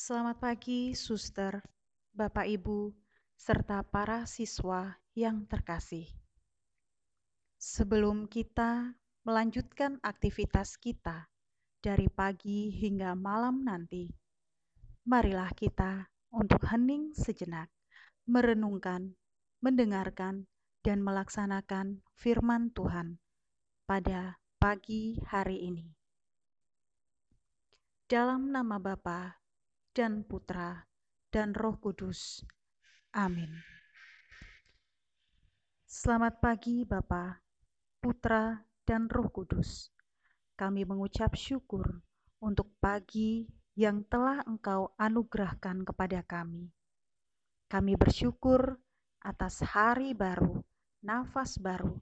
Selamat pagi, suster, Bapak Ibu, serta para siswa yang terkasih. Sebelum kita melanjutkan aktivitas kita dari pagi hingga malam nanti, marilah kita untuk hening sejenak, merenungkan, mendengarkan, dan melaksanakan firman Tuhan pada pagi hari ini. Dalam nama Bapa dan Putra dan Roh Kudus. Amin. Selamat pagi Bapa, Putra, dan Roh Kudus. Kami mengucap syukur untuk pagi yang telah Engkau anugerahkan kepada kami. Kami bersyukur atas hari baru, nafas baru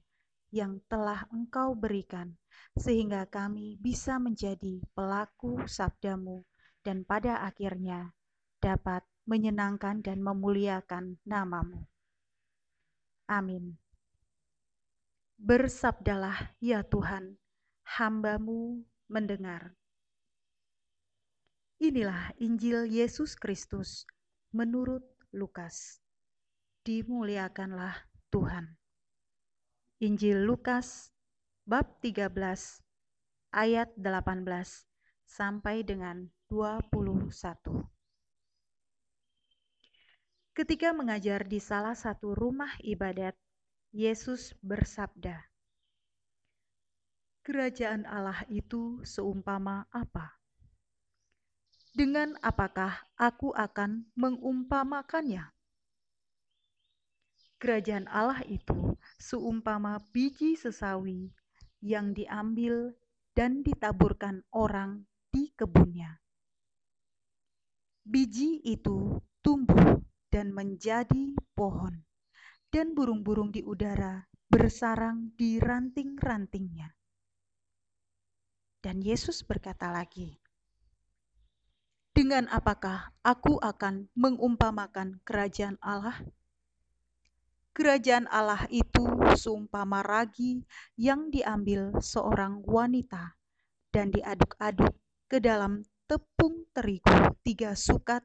yang telah Engkau berikan, sehingga kami bisa menjadi pelaku sabdamu dan pada akhirnya dapat menyenangkan dan memuliakan namamu. Amin. Bersabdalah ya Tuhan, hambamu mendengar. Inilah Injil Yesus Kristus menurut Lukas. Dimuliakanlah Tuhan. Injil Lukas bab 13 ayat 18 sampai dengan 21. Ketika mengajar di salah satu rumah ibadat, Yesus bersabda, "Kerajaan Allah itu seumpama apa? Dengan apakah aku akan mengumpamakannya? Kerajaan Allah itu seumpama biji sesawi yang diambil dan ditaburkan orang di kebunnya biji itu tumbuh dan menjadi pohon, dan burung-burung di udara bersarang di ranting-rantingnya. Dan Yesus berkata lagi, "Dengan apakah aku akan mengumpamakan kerajaan Allah? Kerajaan Allah itu seumpama ragi yang diambil seorang wanita dan diaduk-aduk ke dalam tepung terigu tiga sukat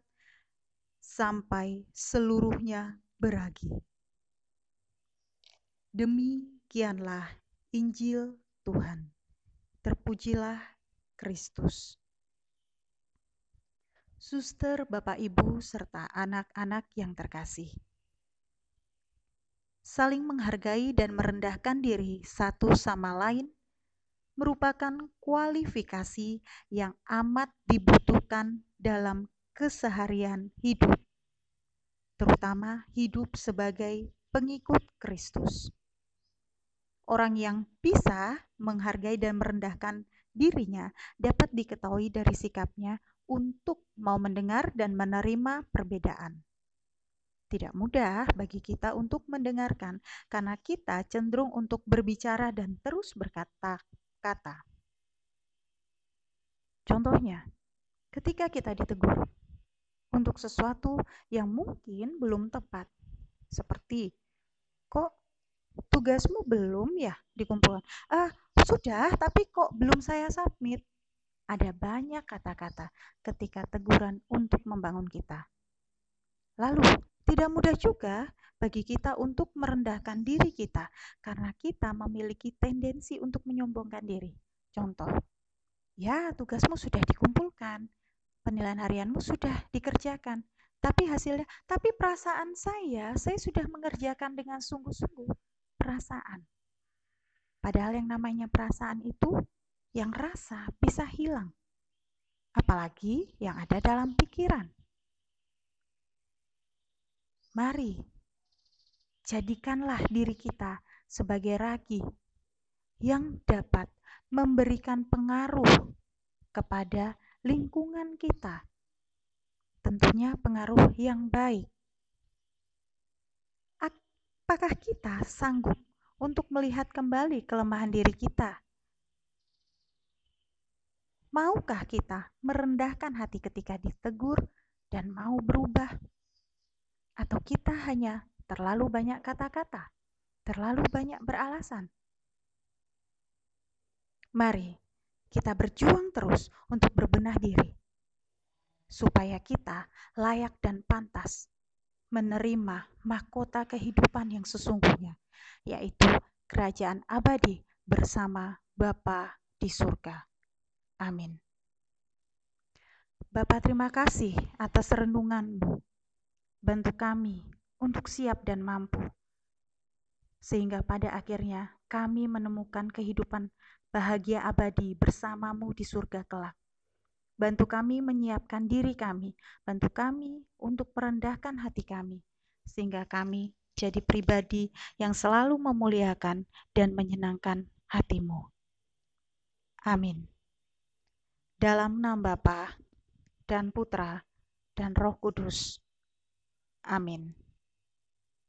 sampai seluruhnya beragi. Demikianlah Injil Tuhan. Terpujilah Kristus. Suster, Bapak, Ibu, serta anak-anak yang terkasih. Saling menghargai dan merendahkan diri satu sama lain merupakan kualifikasi yang amat dibutuhkan dalam keseharian hidup, terutama hidup sebagai pengikut Kristus. Orang yang bisa menghargai dan merendahkan dirinya dapat diketahui dari sikapnya untuk mau mendengar dan menerima perbedaan. Tidak mudah bagi kita untuk mendengarkan, karena kita cenderung untuk berbicara dan terus berkata kata. Contohnya, ketika kita ditegur untuk sesuatu yang mungkin belum tepat, seperti kok tugasmu belum ya dikumpulkan? Ah, sudah, tapi kok belum saya submit? Ada banyak kata-kata ketika teguran untuk membangun kita. Lalu, tidak mudah juga bagi kita untuk merendahkan diri kita karena kita memiliki tendensi untuk menyombongkan diri. Contoh, ya tugasmu sudah dikumpulkan, penilaian harianmu sudah dikerjakan, tapi hasilnya, tapi perasaan saya, saya sudah mengerjakan dengan sungguh-sungguh perasaan. Padahal yang namanya perasaan itu, yang rasa bisa hilang. Apalagi yang ada dalam pikiran. Mari jadikanlah diri kita sebagai ragi yang dapat memberikan pengaruh kepada lingkungan kita. Tentunya pengaruh yang baik. Apakah kita sanggup untuk melihat kembali kelemahan diri kita? Maukah kita merendahkan hati ketika ditegur dan mau berubah? Atau kita hanya terlalu banyak kata-kata, terlalu banyak beralasan. Mari kita berjuang terus untuk berbenah diri, supaya kita layak dan pantas menerima mahkota kehidupan yang sesungguhnya, yaitu kerajaan abadi bersama Bapa di surga. Amin. Bapak terima kasih atas renunganmu. Bantu kami untuk siap dan mampu. Sehingga pada akhirnya kami menemukan kehidupan bahagia abadi bersamamu di surga kelak. Bantu kami menyiapkan diri kami, bantu kami untuk merendahkan hati kami, sehingga kami jadi pribadi yang selalu memuliakan dan menyenangkan hatimu. Amin. Dalam nama Bapa dan Putra dan Roh Kudus. Amin.